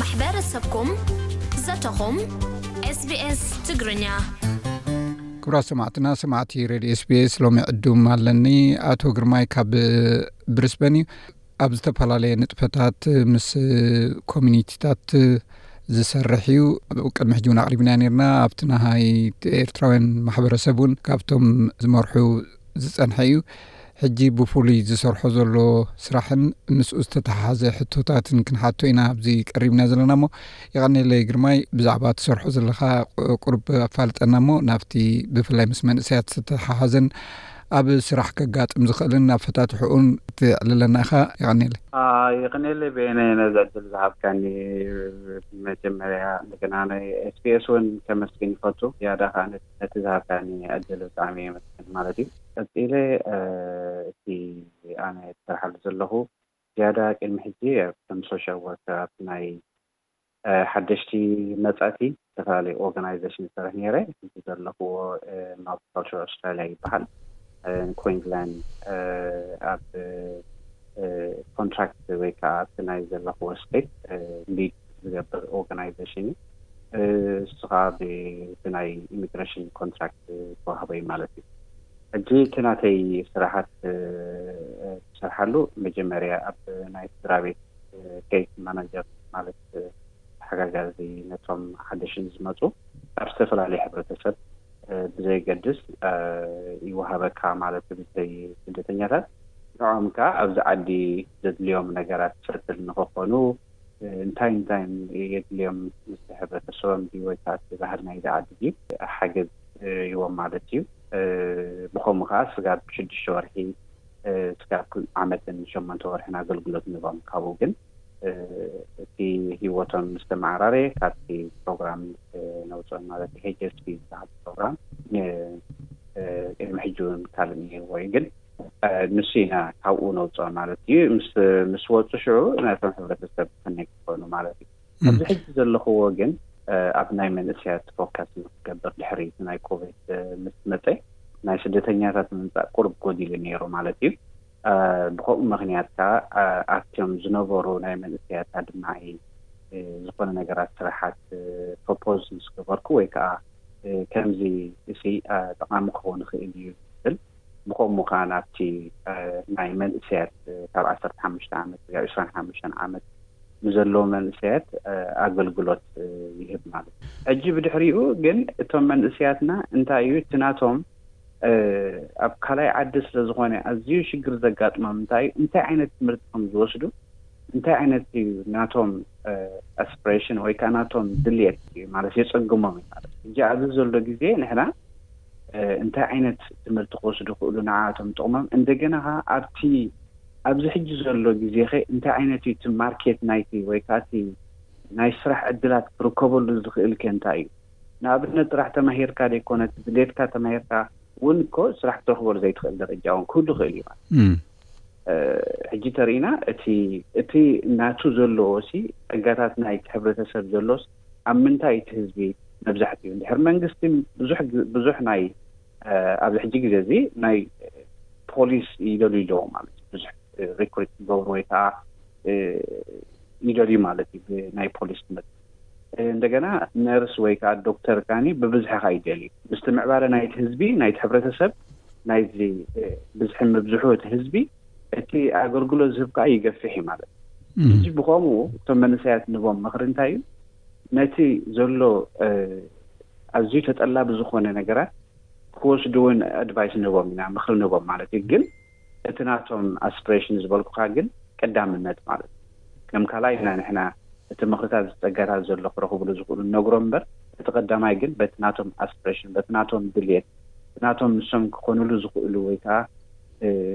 ማሕበረሰብኩም ዘተኹም SBS ትግርኛ ክብራት ሰማዕትና ሰማዕቲ ረድዮ ስቤስ ሎሚ ዕዱም ኣለኒ ኣቶ ግርማይ ካብ ብሪስበን እዩ ኣብ ዝተፈላለየ ንጥፈታት ምስ ኮሚኒቲታት ዝሰርሕ እዩ ቅድሚ ሕጂ እውን ኣቅሪብና ነርና ኣብቲ ናሃይ ኤርትራውያን ማሕበረሰብ እውን ካብቶም ዝመርሑ ዝጸንሐ እዩ። ሕጂ ብፍሉይ ዝሰርሖ ዘሎ ስራሕን ምስኡ ዝተተሓሓዘ ሕቶታትን ክንሓቶ ኢና ኣብዚ ቀሪብና ዘለና እሞ የቐኔለይ ግርማይ ብዛዕባ ትሰርሖ ዘለካ ቁርብ ኣፋልጠና እሞ ናብቲ ብፍላይ ምስ መንእሰያት ዝተተሓሓዘን ኣብ ስራሕ ከጋጥም ዝኽእልን ኣፈታትሕኡን ትዕልለና ኢኻ የቐኔለይ። የቐኔለይ በየነ ነዚ ዕድል ዝሃብካኒ ብመጀመርያ እንደገና ናይ ኤስቢኤስ እውን ከመስግን ይፈቱ ዝያዳ ከኣ ነቲ ዝሃብካኒ ዕድል ብጣዕሚ የመስግን ማለት እዩ። ቀጺለ እቲ ኣነ ዝሰርሓሉ ዘለኹ ዝያዳ ቅድሚ ሕጂ ከም ሶሻል ወርከር ኣብቲ ናይ ሓደሽቲ መጻእቲ ዝተፈላለዩ ኦርጋናይዘሽን ይሰርሕ ኔረ ሕጂ ዘለኹዎ ማልቲ ካልቸራል ኣውስትራልያ ይበሃል ንኩዊንስላንድ ኣብ ኮንትራክት ወይ ከኣ ኣብቲ ናይ ዘለኹዎ ስቴት ሊድ ዝገብር ኦርጋናይዘሽን እዩ። እሱ ኸኣ ብናይ ኢሚግረሽን ኮንትራክት ዝተዋህቦ እዩ ማለት እዩ። ሕጂ እቲ ናተይ ስራሓት ዝሰርሓሉ መጀመርያ ኣብ ናይ ስድራቤት ኬይስ ማናጀር ማለት ተሓጋጋዚ ነቶም ሓደሽቲ ዝመጹ ካብ ዝተፈላለየ ሕብረተሰብ ብዘየገድስ ይወሃበካ ማለት ብዘይ ስደተኛታት ንዕኦም ከኣ ኣብዚ ዓዲ ዘድልዮም ነገራት ፍርትል ንኽኾኑ፣ እንታይ እንታይን የድልዮም ምስቲ ሕብረተሰቦም ድዩ ወይ ከኣ እቲ ባህሊ ናይዛ ዓዲ ድዩ ሓገዝ ይህቦም ማለት እዩ። ብኸምኡ ከኣ ስጋብ ሽዱሽተ ወርሒ ስጋብ ዓመትን ሸሞንተ ወርሕን ኣገልግሎት ንህቦም ካብኡ ግን እቲ ሂወቶም ምስ ተመዓራረየ ካብቲ ፕሮግራም ነውጽኦም ማለት እዩ። HSP ዝበሃል ፕሮግራም ን ቅድሚ ሕጂ ውን ካልእን ኔርዎ እዩ ግን ንሱ ኢና ካብኡ ነውጽኦም ማለት እዩ። ምስ ምስ ወጹ ሽዑ ናይቶም ሕብረተሰብ ሰነይ ክኾኑ ማለት እዩ። ኣብዚ ሕጂ ዘለኹዎ ግን ኣብ ናይ መንእሰያት ፎካስ ንክገብር ድሕሪ እቲ ናይ ኮቬድ ምስ መጸ ናይ ስደተኛታት ምምጻእ ቁሩብ ጎዲሉ ነይሩ ማለት እዩ። ብኸምኡ ምክንያት ከኣ ኣብቲም ዝነበሩ ናይ መንእሰያት ኣድማዒ ዝኾነ ነገራት ስራሓት ፕሮፖዝ ምስ ገበርኩ ወይ ከኣ ከምዚ እሲ ጠቓሚ ክኸውን ይኽእል እዩ ዝብል ብኸምኡ ከኣ ናብቲ ናይ መንእሰያት ካብ ዓሰርተ ሓሙሽተ ዓመት ክሳብ ዕስራን ሓሙሽተን ዓመት ንዘለዉ መንእሰያት ኣገልግሎት ይህብ ማለት እዩ። ሕጂ ብድሕሪኡ ግን እቶም መንእሰያትና እንታይ እዩ እቲ ናቶም ኣብ ካልኣይ ዓዲ ስለ ዝኾነ ኣዝዩ ሽግር ዘጋጥሞም እንታይ እዩ እንታይ ዓይነት ትምህርቲ ከም ዝወስዱ እንታይ ዓይነት እዩ ናቶም ኣስፕሬሽን ወይ ከኣ ናቶም ድልየት ማለት የጸግሞም እዩ ማለት ሕጂ ኣብዚ ዘሎ ግዜ ንሕና እንታይ ዓይነት ትምህርቲ ክወስዱ ይኽእሉ ንዓኣቶም ጥቕሞም እንደገና ከኣ ኣብቲ ኣብዚ ሕጂ ዘሎ ግዜኸ እንታይ ዓይነት እዩ እቲ ማርኬት ናይቲ ወይ ከኣ እቲ ናይ ስራሕ ዕድላት ክርከበሉ ዝኽእልከ እንታይ እዩ ንኣብነት ጥራሕ ተማሂርካ ዘይኮነስ ድሌትካ ተማሂርካ ውን እኮ ስራሕ ክትረኽበሉ ዘይትኽእል ደረጃ ውን ክህሉ ይኽእል እዩ ማለት ሕጂ ተሪኢና እቲ እቲ ናቱ ዘሎዎሲ ጸጋታት ናይቲ ሕብረተሰብ ዘሎስ ኣብ ምንታይ እቲ ህዝቢ መብዛሕቲኡ እንድሕር መንግስቲ ብዙሕ ብዙሕ ናይ ኣብዚ ሕጂ ግዜ እዚ ናይ ፖሊስ ይደልዩ ኣለዎ ማለት እዩ ብዙሕ ሪክሪት ክገብሩ ወይ ከዓ ይደልዩ ማለት እዩ ብናይ ፖሊስ ትምህርቲ እንደገና ነርስ ወይ ከዓ ዶክተር ካኒ ብብዝሒ ካ ይደልዩ ምስቲ ምዕባለ ናይቲ ህዝቢ ናይቲ ሕብረተሰብ ናይዚ ብዝሒ ምብዝሑ እቲ ህዝቢ እቲ ኣገልግሎት ዝህብ ከኣ ይገፍሕ እዩ ማለት እዩ። ሕጂ ብኸምኡ እቶም መንእሰያት ንህቦም ምኽሪ እንታይ እዩ? ነቲ ዘሎ ኣዝዩ ተጠላቢ ዝኾነ ነገራት ክወስዱ እውን ኣድቫይስ ንህቦም ኢና፣ ምኽሪ ንህቦም ማለት እዩ። ግን እቲ ናቶም ኣስፕሬሽን ዝበልኩኻ ግን ቀዳምነት ማለት እዩ። ከም ካልኣይ ኢና ንሕና እቲ ምኽርታት እዚ ጸጋታት ዘሎ ክረኽብሉ ዝኽእሉ ንነግሮም እምበር እቲ ቀዳማይ ግን በቲ ናቶም ኣስፕሬሽን በቲ ናቶም ድልየት በቲ ናቶም ንሶም ክኾንሉ ዝኽእሉ ወይ ከኣ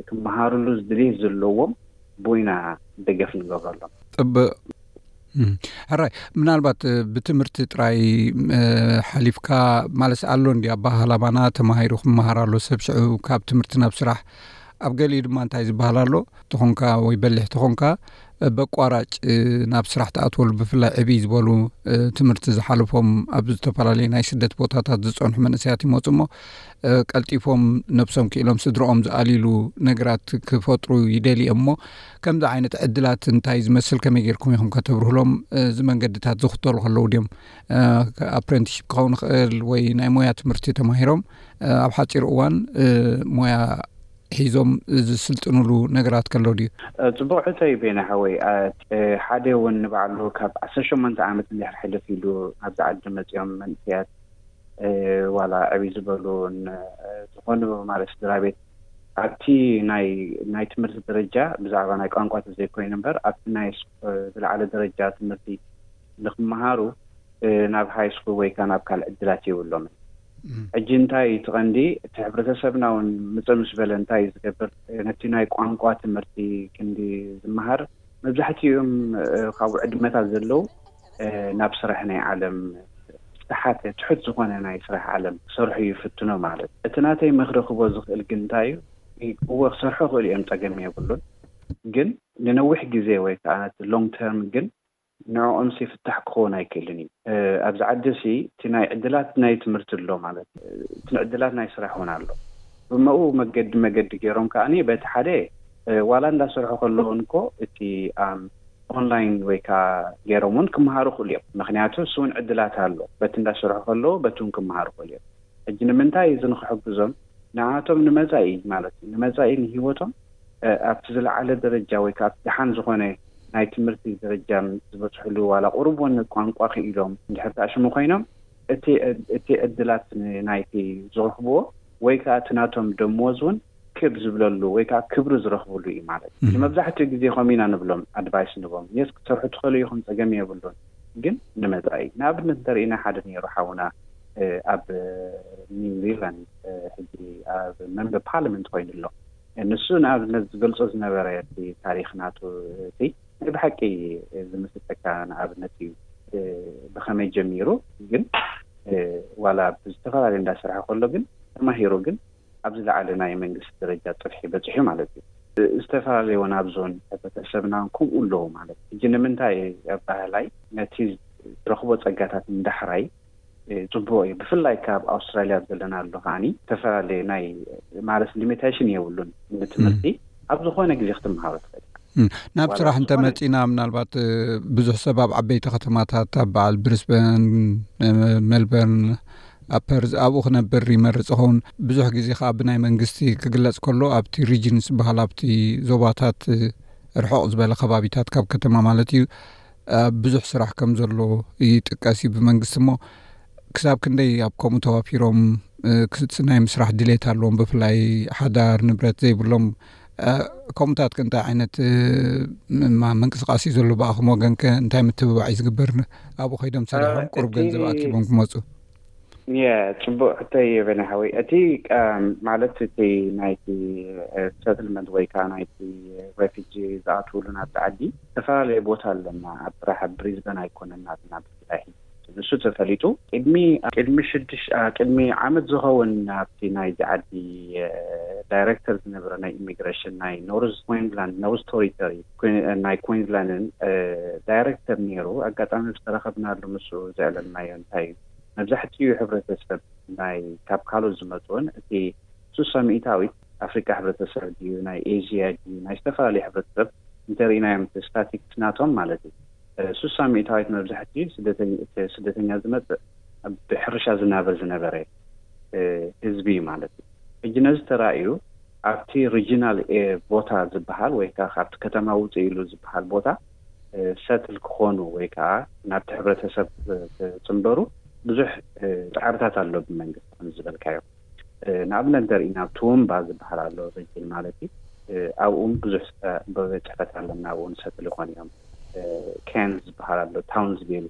ክመሃርሉ ድሌት ዘለዎም ቦይና ደገፍ ንገብረሎም። ጽብቅ ሕራይ ምናልባት ብትምህርቲ ጥራይ ሓሊፍካ ማለስ ኣሎ እንዲ ኣባሃል ኣባና ተማሂሩ ክመሃር ኣሎ ሰብ ሽዑ ካብ ትምህርቲ ናብ ስራሕ ኣብ ገሊኡ ድማ እንታይ ዝበሃል ኣሎ ተኾንካ ወይ በሊሕ ተኾንካ በቋራጭ ናብ ስራሕ ተኣትወሉ ብፍላይ ዕብይ ዝበሉ ትምህርቲ ዝሓለፎም ኣብ ዝተፈላለዩ ናይ ስደት ቦታታት ዝፀንሑ መንእሰያት ይመፁ እሞ ቀልጢፎም ነብሶም ክኢሎም ስድረኦም ዝኣልሉ ነገራት ክፈጥሩ ይደል እዮ እሞ ከምዚ ዓይነት ዕድላት እንታይ ዝመስል ከመይ ጌርኩም ኢኹም ከተብርህሎም እዚ መንገድታት ዝኽተሉ ከለዉ ድዮም ኣፕረንቲሽፕ ክኸውን ይኽእል ወይ ናይ ሞያ ትምህርቲ ተማሂሮም ኣብ ሓፂሩ እዋን ሞያ ሒዞም ዝስልጥንሉ ነገራት ከሎ ድዩ ፅቡቅ ሕቶ እዩ ቤና ሓወይ ሓደ እውን ንባዕሉ ካብ ዓሰርተ ሸሞንተ ዓመት እንድሕር ሕልፍ ኢሉ ኣብዚ ዓዲ መፅኦም መንእሰያት ዋላ ዕብይ ዝበሉ ዝኾኑ ማለት ስድራቤት ኣብቲ ናይ ናይ ትምህርቲ ደረጃ ብዛዕባ ናይ ቋንቋ ተዘይኮይኑ እምበር ኣብቲ ናይ ዝለዓለ ደረጃ ትምህርቲ ንክመሃሩ ናብ ሃይስኩል ወይ ከዓ ናብ ካልእ ዕድላት የብሎምን። ሕጂ እንታይ እዩ እቲ ቀንዲ እቲ ሕብረተሰብና እውን ምፅእ ምስ በለ እንታይ እዩ ዝገብር ነቲ ናይ ቋንቋ ትምህርቲ ክንዲ ዝመሃር መብዛሕትኦም ካብኡ ዕድመታት ዘለዉ ናብ ስራሕ ናይ ዓለም ዝተሓተ ትሑት ዝኾነ ናይ ስራሕ ዓለም ክሰርሑ ይፍትኑ ማለት እቲ ናተይ ምኽሪ ክቦ ዝኽእል ግን እንታይ እዩ እወ ክሰርሑ ይኽእሉ እዮም ጸገም የብሉን ግን ንነዊሕ ግዜ ወይ ከኣ ነቲ long term ግን ንዕኦምሲ ፍታሕ ክኸውን ኣይክእልን እዩ ኣብዚ ዓዲሲ እቲ ናይ ዕድላት ናይ ትምህርቲ ኣሎ ማለት እቲ ዕድላት ናይ ስራሕ ውን ኣሎ ብመኡ መገዲ መገዲ ጌሮም ከኣ በቲ ሓደ ዋላ እንዳሰርሑ ከለውን እኮ እቲ ኣም ኦንላይን ወይ ከኣ ጌሮም ውን ክመሃሩ ይኽእሉ እዮም ምኽንያቱ እሱ ውን ዕድላት ኣሎ በቲ እንዳሰርሑ ከለዉ በቲ ውን ክመሃሩ ይኽእሉ እዮም ሕጂ ንምንታይ እዚ ንኽሕግዞም ንዓኣቶም ንመጻኢ ማለት እዩ ንመጻኢ ንሂወቶም ኣብቲ ዝለዓለ ደረጃ ወይ ከኣ ኣብቲ ደሓን ዝኾነ ናይ ትምህርቲ ደረጃ ዝበጽሕሉ ዋላ ቁሩብ ውን ቋንቋ ክኢሎም እንድሕር ክኣሽሙ ኮይኖም እቲ እቲ ዕድላት ናይቲ ዝረኽብዎ ወይ ከኣ እቲ ናቶም ደሞዝ ውን ክብ ዝብለሉ ወይ ከኣ ክብሪ ዝረኽብሉ እዩ ማለት እዩ መብዛሕትኡ ግዜ ከምኡ ኢና ንብሎም ኣድቫይስ ንህቦም የስ ክትሰርሑ ትኽእሉ ኢኹም ጸገም የብሉን ግን ንመጻኢ ንኣብነት እንተርኢና ሓደ ኔሩ ሓውና ኣብ ኒው ዚላንድ ሕጂ ኣብ መንበር ፓርሊመንት ኮይኑ ኣሎ ንሱ ንኣብነት ዝገልጾ ዝነበረ እቲ ታሪኽ ናቱ እቲ ናይ ብሓቂ ዝምስጠካ ንኣብነት እዩ ብኸመይ ጀሚሩ ግን ዋላ ብዝተፈላለዩ እንዳሰርሐ ከሎ ግን ተማሂሩ ግን ኣብ ዝለዓለ ናይ መንግስቲ ደረጃ ጥፍሒ በጺሑ ማለት እዩ። ዝተፈላለየ ወን ኣብ ዞን ሕብረተሰብና ከምኡ ኣሎ ማለት ሕጂ ንምንታይ ኣባሃላይ ነቲ ዝረኽቦ ጸጋታት ንዳሕራይ ጽቡቕ እዩ ብፍላይ እካ ኣብ ኣውስትራልያ ኣብ ዘለናሉ ከኣ ዝተፈላለየ ናይ ማለት ሊሚተሽን የብሉን ንትምህርቲ ኣብ ዝኾነ ግዜ ክትመሃሮ ትኽእል ኢኻ። ናብ ስራሕ እንተመፂና ምናልባት ብዙሕ ሰብ ኣብ ዓበይቲ ከተማታት ኣብ በዓል ብሪስበን ሜልበርን ኣብ ፐርዝ ኣብኡ ክነብር ይመርፅ ኸውን ብዙሕ ግዜ ከዓ ብናይ መንግስቲ ክግለፅ ከሎ ኣብቲ ሪጅን ዝበሃል ኣብቲ ዞባታት ርሑቕ ዝበለ ከባቢታት ካብ ከተማ ማለት እዩ ብዙሕ ስራሕ ከም ዘሎ ይጥቀስ እዩ ብመንግስቲ እሞ ክሳብ ክንደይ ኣብ ከምኡ ተዋፊሮም ክስፅናይ ምስራሕ ድሌት ኣለዎም ብፍላይ ሓዳር ንብረት ዘይብሎም ከምኡታት ከ እንታይ ዓይነት ምንቅስቃስ እዩ ዘሎ ብኣኹም ወገን ከ እንታይ ምትብባዕ እዩ ዝግበር ኣብኡ ከይዶም ሰሪሖም ቁሩብ ገንዘብ ኣኪቦም ክመፁ ፅቡቅ ሕቶ እዩ በኒ ሓወይ እቲ ማለት እቲ ናይቲ ሰትልመንት ወይ ከዓ ናይቲ ሬፊጂ ዝኣትውሉ ናብቲ ዓዲ ዝተፈላለዩ ቦታ ኣለና ኣብ ጥራሕ ኣብ ብሪዝበን ኣይኮነን ናትና ናይ ንሱ ተፈሊጡ ቅድሚ ቅድሚ ሽዱሽ ቅድሚ ዓመት ዝኸውን ኣብቲ ናይዚ ዓዲ ዳይረክተር ዝነበረ ናይ ኢሚግረሽን ናይ ኖርዝ ኮይንዝላንድ ኖርዝ ቶሪቶሪ ናይ ኮይንዝላንን ዳይረክተር ነይሩ ኣጋጣሚ ዝተረኸብናሉ ምስኡ ዘዕለልናዮ እንታይ እዩ መብዛሕትኡ ሕብረተሰብ ናይ ካብ ካልኦት ዝመጽኡን እቲ ስሳ ሚእታዊት ኣፍሪቃ ሕብረተሰብ ድዩ ናይ ኤዥያ ድዩ ናይ ዝተፈላለዩ ሕብረተሰብ እንተሪኢናዮም እቲ ስታቲክስ ናቶም ማለት እዩ ሱሳ ሚእታዊት መብዛሕቲኡ እቲ ስደተኛ ዝመፅእ ኣብ ብሕርሻ ዝናበር ዝነበረ ህዝቢ እዩ ማለት እዩ ሕጂ ነዚ ተራእዩ ኣብቲ ሪጂናል ቦታ ዝበሃል ወይ ከዓ ካብቲ ከተማ ውፅእ ኢሉ ዝበሃል ቦታ ሰትል ክኾኑ ወይ ከዓ ናብቲ ሕብረተሰብ ክፅምበሩ ብዙሕ ፃዕርታት ኣሎ ብመንግስቲ ከምዝበልካዮ ንኣብነት እንተሪኢና ኣብ ቱወምባ ዝባሃል ኣሎ ሪጅን ማለት እዩ ኣብኡ ውን ብዙሕ ቤት ፅሕፈት ኣለና ኣብኡ ውን ሰትል ይኾኑ እዮም ኬንዝ ዝባሃል ኣሎ ታውንዝቪል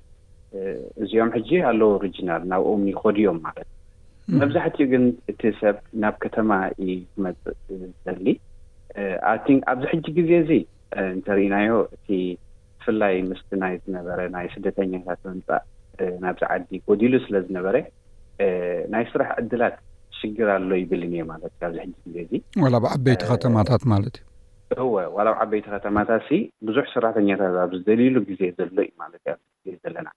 እዚኦም ሕጂ ኣለዉ ሪጅናል ናብኡ ውን ይኸዱ እዮም ማለት እዩ መብዛሕትኡ ግን እቲ ሰብ ናብ ከተማ እዩ ክመፅእ ዝደሊ ኣይ ቲንክ ኣብዚ ሕጂ ግዜ እዚ እንተሪኢናዮ እቲ ብፍላይ ምስቲ ናይ ዝነበረ ናይ ስደተኛታት ምምጻእ ናብዚ ዓዲ ጎዲሉ ስለ ዝነበረ ናይ ስራሕ ዕድላት ሽግር ኣሎ ይብልን እየ ማለት እዩ ኣብዚ ሕጂ ግዜ እዚ ዋላ ኣብ ዓበይቲ ከተማታት ማለት እዩ እወ ዋላ ኣብ ዓበይቲ ከተማታት ሲ ብዙሕ ሰራሕተኛታት ኣብ ዝደልይሉ ግዜ ዘሎ እዩ ማለት እዩ ኣብዚ ግዜ ዘለና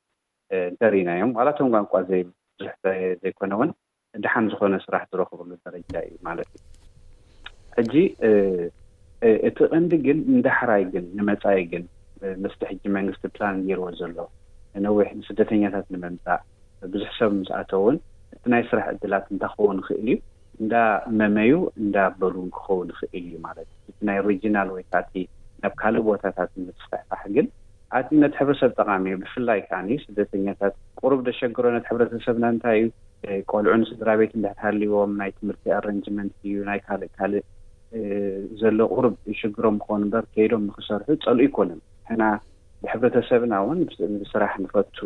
እንተሪኢናዮም ዋላ እቶም ቋንቋ ብዙሕ ዘይኮነ እውን ደሓን ዝኾነ ስራሕ ዝረኽብሉ ደረጃ እዩ ማለት እዩ። ሕጂ እቲ ቀንዲ ግን ንዳሕራይ ግን ንመጻኢ ግን ምስቲ ሕጂ መንግስቲ ፕላን ጌርዎ ዘሎ ንነዊሕ ንስደተኛታት ንምምጻእ ብዙሕ ሰብ ምስ ኣተወን እቲ ናይ ስራሕ ዕድላት እንታይ ክኸውን ይኽእል እዩ? እንዳ መመዩ እንዳ በሉ እውን ክኸውን ይኽእል እዩ ማለት እዩ። እቲ ናይ ሪጂናል ወይ ከኣ እቲ ናብ ካልእ ቦታታት ንምስፍሕፋሕ ግን። ኣቲ ነቲ ሕብረሰብ ጠቓሚ እዩ ብፍላይ ከኣ ስደተኛታት ቁሩብ ደሸግሮ ነቲ ሕብረተሰብና እንታይ እዩ ቆልዑ ንስድራቤት እንድሕር ሃልይዎም ናይ ትምህርቲ ኣረንጅመንት ድዩ ናይ ካልእ ካልእ ዘሎ ቁሩብ ይሽግሮም ክኾኑ እምበር ከይዶም ንኽሰርሑ ጸልኡ ኣይኮነን ንሕና ብሕብረተሰብና እውን ብስራሕ ንፈቱ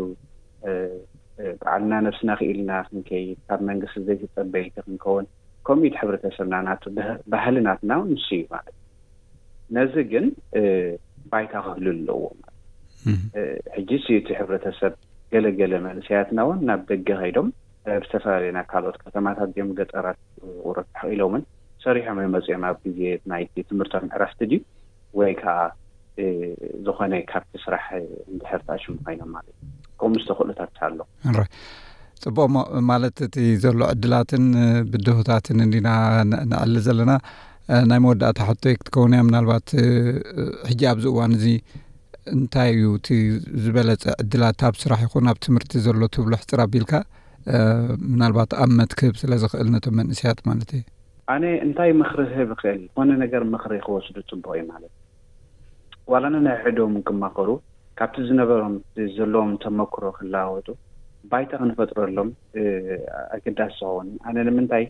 ባዕልና ነብስና ክኢልና ክንከይድ ካብ መንግስቲ ዘይትጸበይቲ ክንከውን ከምኡ እዩ እቲ ሕብረተሰብና ናቱ ባህሊ ናትና ውን ንሱ እዩ ማለት እዩ ነዚ ግን ባይታ ክህሉ ኣለዎ ሕጂ ሲ እቲ ሕብረተሰብ ገለ ገለ መንእሰያትና ውን ናብ ደገ ከይዶም ኣብ ዝተፈላለየ ናብ ካልኦት ከተማታት ድዮም ገጠራት ርሕቕ ኢሎምን ሰሪሖም እዮም መጺኦም ኣብ ግዜ ናይቲ ትምህርቶም ዕረፍቲ ድዩ ወይ ከኣ ዝኾነ ካብቲ ስራሕ እንድሕር ተኣሽሙ ኮይኖም ማለት እዩ። ከምኡ ዝተኽእሉታት ተሃሎ። ራይት ጽቡቕ እሞ ማለት እቲ ዘሎ ዕድላትን ብድሆታትን እንዲና ንዕሊ ዘለና ናይ መወዳእታ ሕቶይ ክትከውን እያ ምናልባት ሕጂ ኣብዚ እዋን እዚ እንታይ እዩ እቲ ዝበለጸ ዕድላት ኣብ ስራሕ ይኹን ኣብ ትምህርቲ ዘሎ ትብሎ ሕፅር ኣቢልካ ምናልባት ኣብመት ክህብ ስለ ዝኽእል ነቶም መንእሰያት ማለት እየ ኣነ እንታይ ምክሪ ክህብ ይክእል ዝኮነ ነገር ምክሪ ክወስዱ ፅቡቅ እዩ ማለት ዋላ ነንሕሕዶም ክማከሩ ካብቲ ዝነበሮም እቲ ዘለዎም ተመክሮ ክለዋወጡ ባይታ ክንፈጥረሎም ኣገዳሲ ዝከውን ኣነ ንምንታይ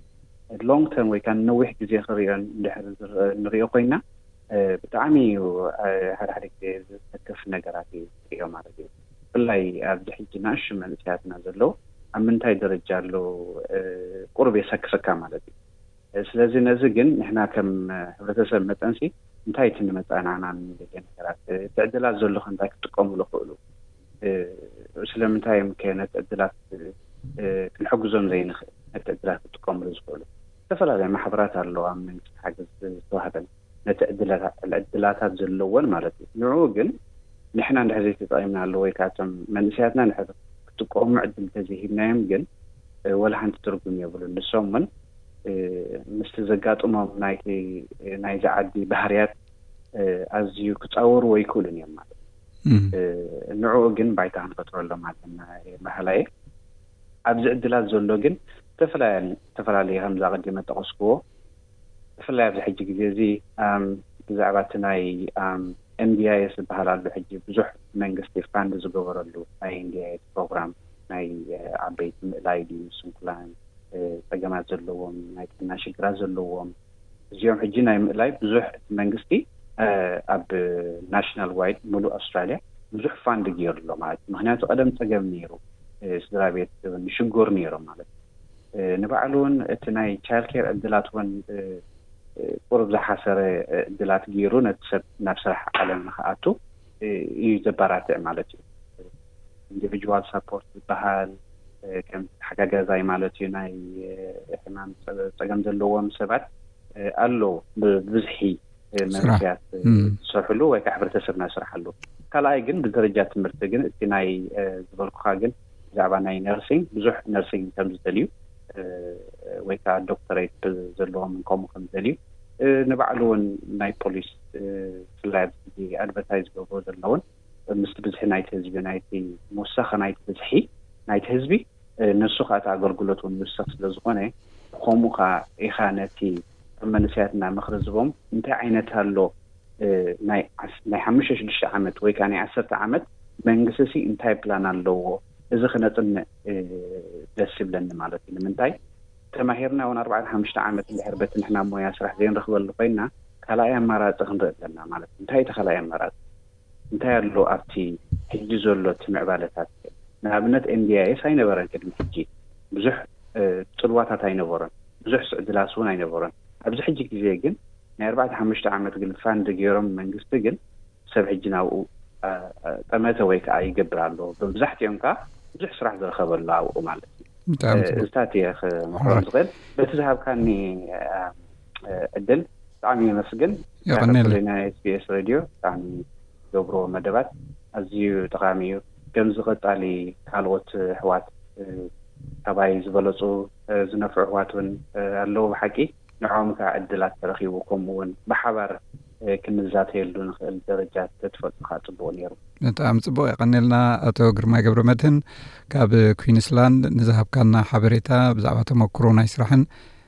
long term ወይከዓ ንነዊሕ ግዜ ክሪኦ እንድሕር ንሪኦ ኮይና ብጣዕሚ እዩ ሓድሓደ ግዜ ዘሰክፍ ነገራት እዩ ትሪኦ ማለት እዩ። ብፍላይ ኣብዚ ሕጂ ናእሽቱ መንእሰያትና ዘለዉ ኣብ ምንታይ ደረጃ ኣለዉ ቁሩብ የሰክፈካ ማለት እዩ። ስለዚ ነዚ ግን ንሕና ከም ሕብረተሰብ መጠንሲ እንታይ እቲ ንመጻኢ ንዓና ንደልዮ ነገራት እቲ ዕድላት ዘሎኸ እንታይ ክጥቀሙሉ ይኽእሉ ስለምንታይ እዮምከ ነቲ ዕድላት ክንሕግዞም ዘይንኽእል ነቲ ዕድላት ክጥቀሙሉ ዝኽእሉ? ዝተፈላለያ ማሕበራት ኣለዋ መንግስቲ ሓገዝ ዝተዋህበን። ነቲ ዕድላታት ዘለወን ማለት እዩ። ንዕኡ ግን ንሕና እንድሕር ዘይተጠቒምናሉ ወይ ከኣ እቶም መንእሰያትና እንድሕር ክጥቀሙ ዕድል እንተዘይሂብናዮም ግን ወላ ሓንቲ ትርጉም የብሉን። ንሶም እውን ምስቲ ዘጋጥሞም ናይቲ ናይዚ ዓዲ ባህርያት ኣዝዩ ክጻወርዎ ኣይክእሉን እዮም ማለት እዩ። ንዕኡ ግን ባይታ ክንፈጥረሎም ኣለና እየ በሃላይ እየ። ኣብዚ ዕድላት ዘሎ ግን ዝተፈላለየ ከምዚ ኣቐዲመ ዝጠቐስክዎ ብፍላይ ኣብዚ ሕጂ ግዜ እዚ ብዛዕባ እቲ ናይ NDIS ዝበሃል ኣሎ ሕጂ ብዙሕ መንግስቲ ፋንድ ዝገበረሉ ናይ NDIS ፕሮግራም ናይ ዓበይቲ ምእላይ ድዩ ስንኩላን ጸገማት ዘለዎም ናይ ጥዕና ሽግራት ዘለዎም እዚኦም ሕጂ ናይ ምእላይ ብዙሕ እቲ መንግስቲ ኣብ ናሽናል ዋይድ ምሉእ ኣውስትራልያ ብዙሕ ፋንድ ጌሩ ኣሎ ማለት እዩ ምኽንያቱ ቀደም ጸገም ኔሩ ስድራቤት ይሽገሩ ኔሮም ማለት እዩ። ንባዕሉ ውን እቲ ናይ ቻይል ኬር ዕድላት ውን ቁሩብ ዝሓሰረ ዕድላት ጌሩ ነቲ ሰብ ናብ ስራሕ ዓለም ንክኣቱ ኢዩ ዘባራትዕ ማለት ኢዩ። ኢንዲቪጅዋል ሳፖርት ዝባሃል ከም ተሓጋጋዛይ ማለት ኢዩ ናይ ሕማም ጸገም ዘለዎም ሰባት ኣሎው ብብዝሒ መንእሰያት ዝሰርሕሉ ወይ ከኣ ሕብረተሰብና ዝስርሓሉ ካልኣይ ግን ብደረጃ ትምህርቲ ግን እቲ ናይ ዝበልኩካ ግን ብዛዕባ ናይ ነርሲንግ ብዙሕ ነርሲንግ ከምዝደልዩ ወይ ከኣ ዶክተረይት ዘለዎም ከምኡ ከምዝደልዩ ንባዕሉ ውን ናይ ፖሊስ ብፍላይ ኣብዚ ሕጂ ኣድቨርታይዝ ዝገብርዎ ዘለውን ምስቲ ብዝሒ ናይቲ ህዝቢ ናይቲ ምውሳኽ ናይቲ ብዝሒ ናይቲ ህዝቢ ንሱ ከኣ እቲ ኣገልግሎት ውን ይውስኽ ስለዝኾነ ብኸምኡ ከኣ ኢኻ ነቲ እቶም መንእሰያትና ምኽሪ ዝቦም እንታይ ዓይነት ኣሎ ናይ ናይ ሓሙሽተ ሽዱሽተ ዓመት ወይ ከኣ ናይ ዓሰርተ ዓመት መንግስቲሲ እንታይ ፕላን ኣለዎ እዚ ክነጽንዕ ደስ ይብለኒ ማለት እዩ ንምንታይ ተማሂርና ውን ኣርባዕተ ሓሙሽተ ዓመት እንድሕር በቲ ንሕና ሞያ ስራሕ ዘይንረኽበሉ ኮይና ካልኣይ ኣማራጺ ክንርኢ ኣለና ማለት እዩ እንታይ እቲ ካልኣይ ኣማራጺ እንታይ ኣሎ ኣብቲ ሕጂ ዘሎ እቲ ምዕባለታት ንኣብነት ኤንዲኣይኤስ ኣይነበረን ቅድሚ ሕጂ ብዙሕ ጽልዋታት ኣይነበሮን ብዙሕ ስዕድላት ውን ኣይነበሮን ኣብዚ ሕጂ ግዜ ግን ናይ ኣርባዕተ ሓሙሽተ ዓመት ግን ፋንድ ጌሮም መንግስቲ ግን ሰብ ሕጂ ናብኡ ጠመተ ወይ ከኣ ይገብር ኣሎ መብዛሕቲኦም ከኣ ብዙሕ ስራሕ ዝረከበ ኣሎ ኣብኡ ማለት እዩ እዚታት እየ ክመክሮም ዝክእል በቲ ዝሃብካኒ ዕድል ብጣዕሚ የመስግን የቀኔለይ ናይ SBS ሬድዮ ብጣዕሚ ትገብርዎ መደባት ኣዝዩ ጠቃሚ እዩ። ከምዚ ቀጻሊ ካልኦት ኣሕዋት ካባይ ዝበለጹ ዝነፍዑ ኣሕዋት ውን ኣለዉ ብሓቂ ንዖኦም ከኣ ዕድላት ተረኪቡ ከምኡ ውን ብሓባር ክንዛተየሉ ንክእል ደረጃ ተትፈጥሩ ከኣ ጽቡቅ ኔሩ። ብጣዕሚ ጽቡቅ የቀኔልና ኣቶ ግርማይ ገብረመድህን ካብ ኩንስላንድ ንዝሃብካና ሓበሬታ ብዛዕባ ተመኩሮ ናይ ስራሕን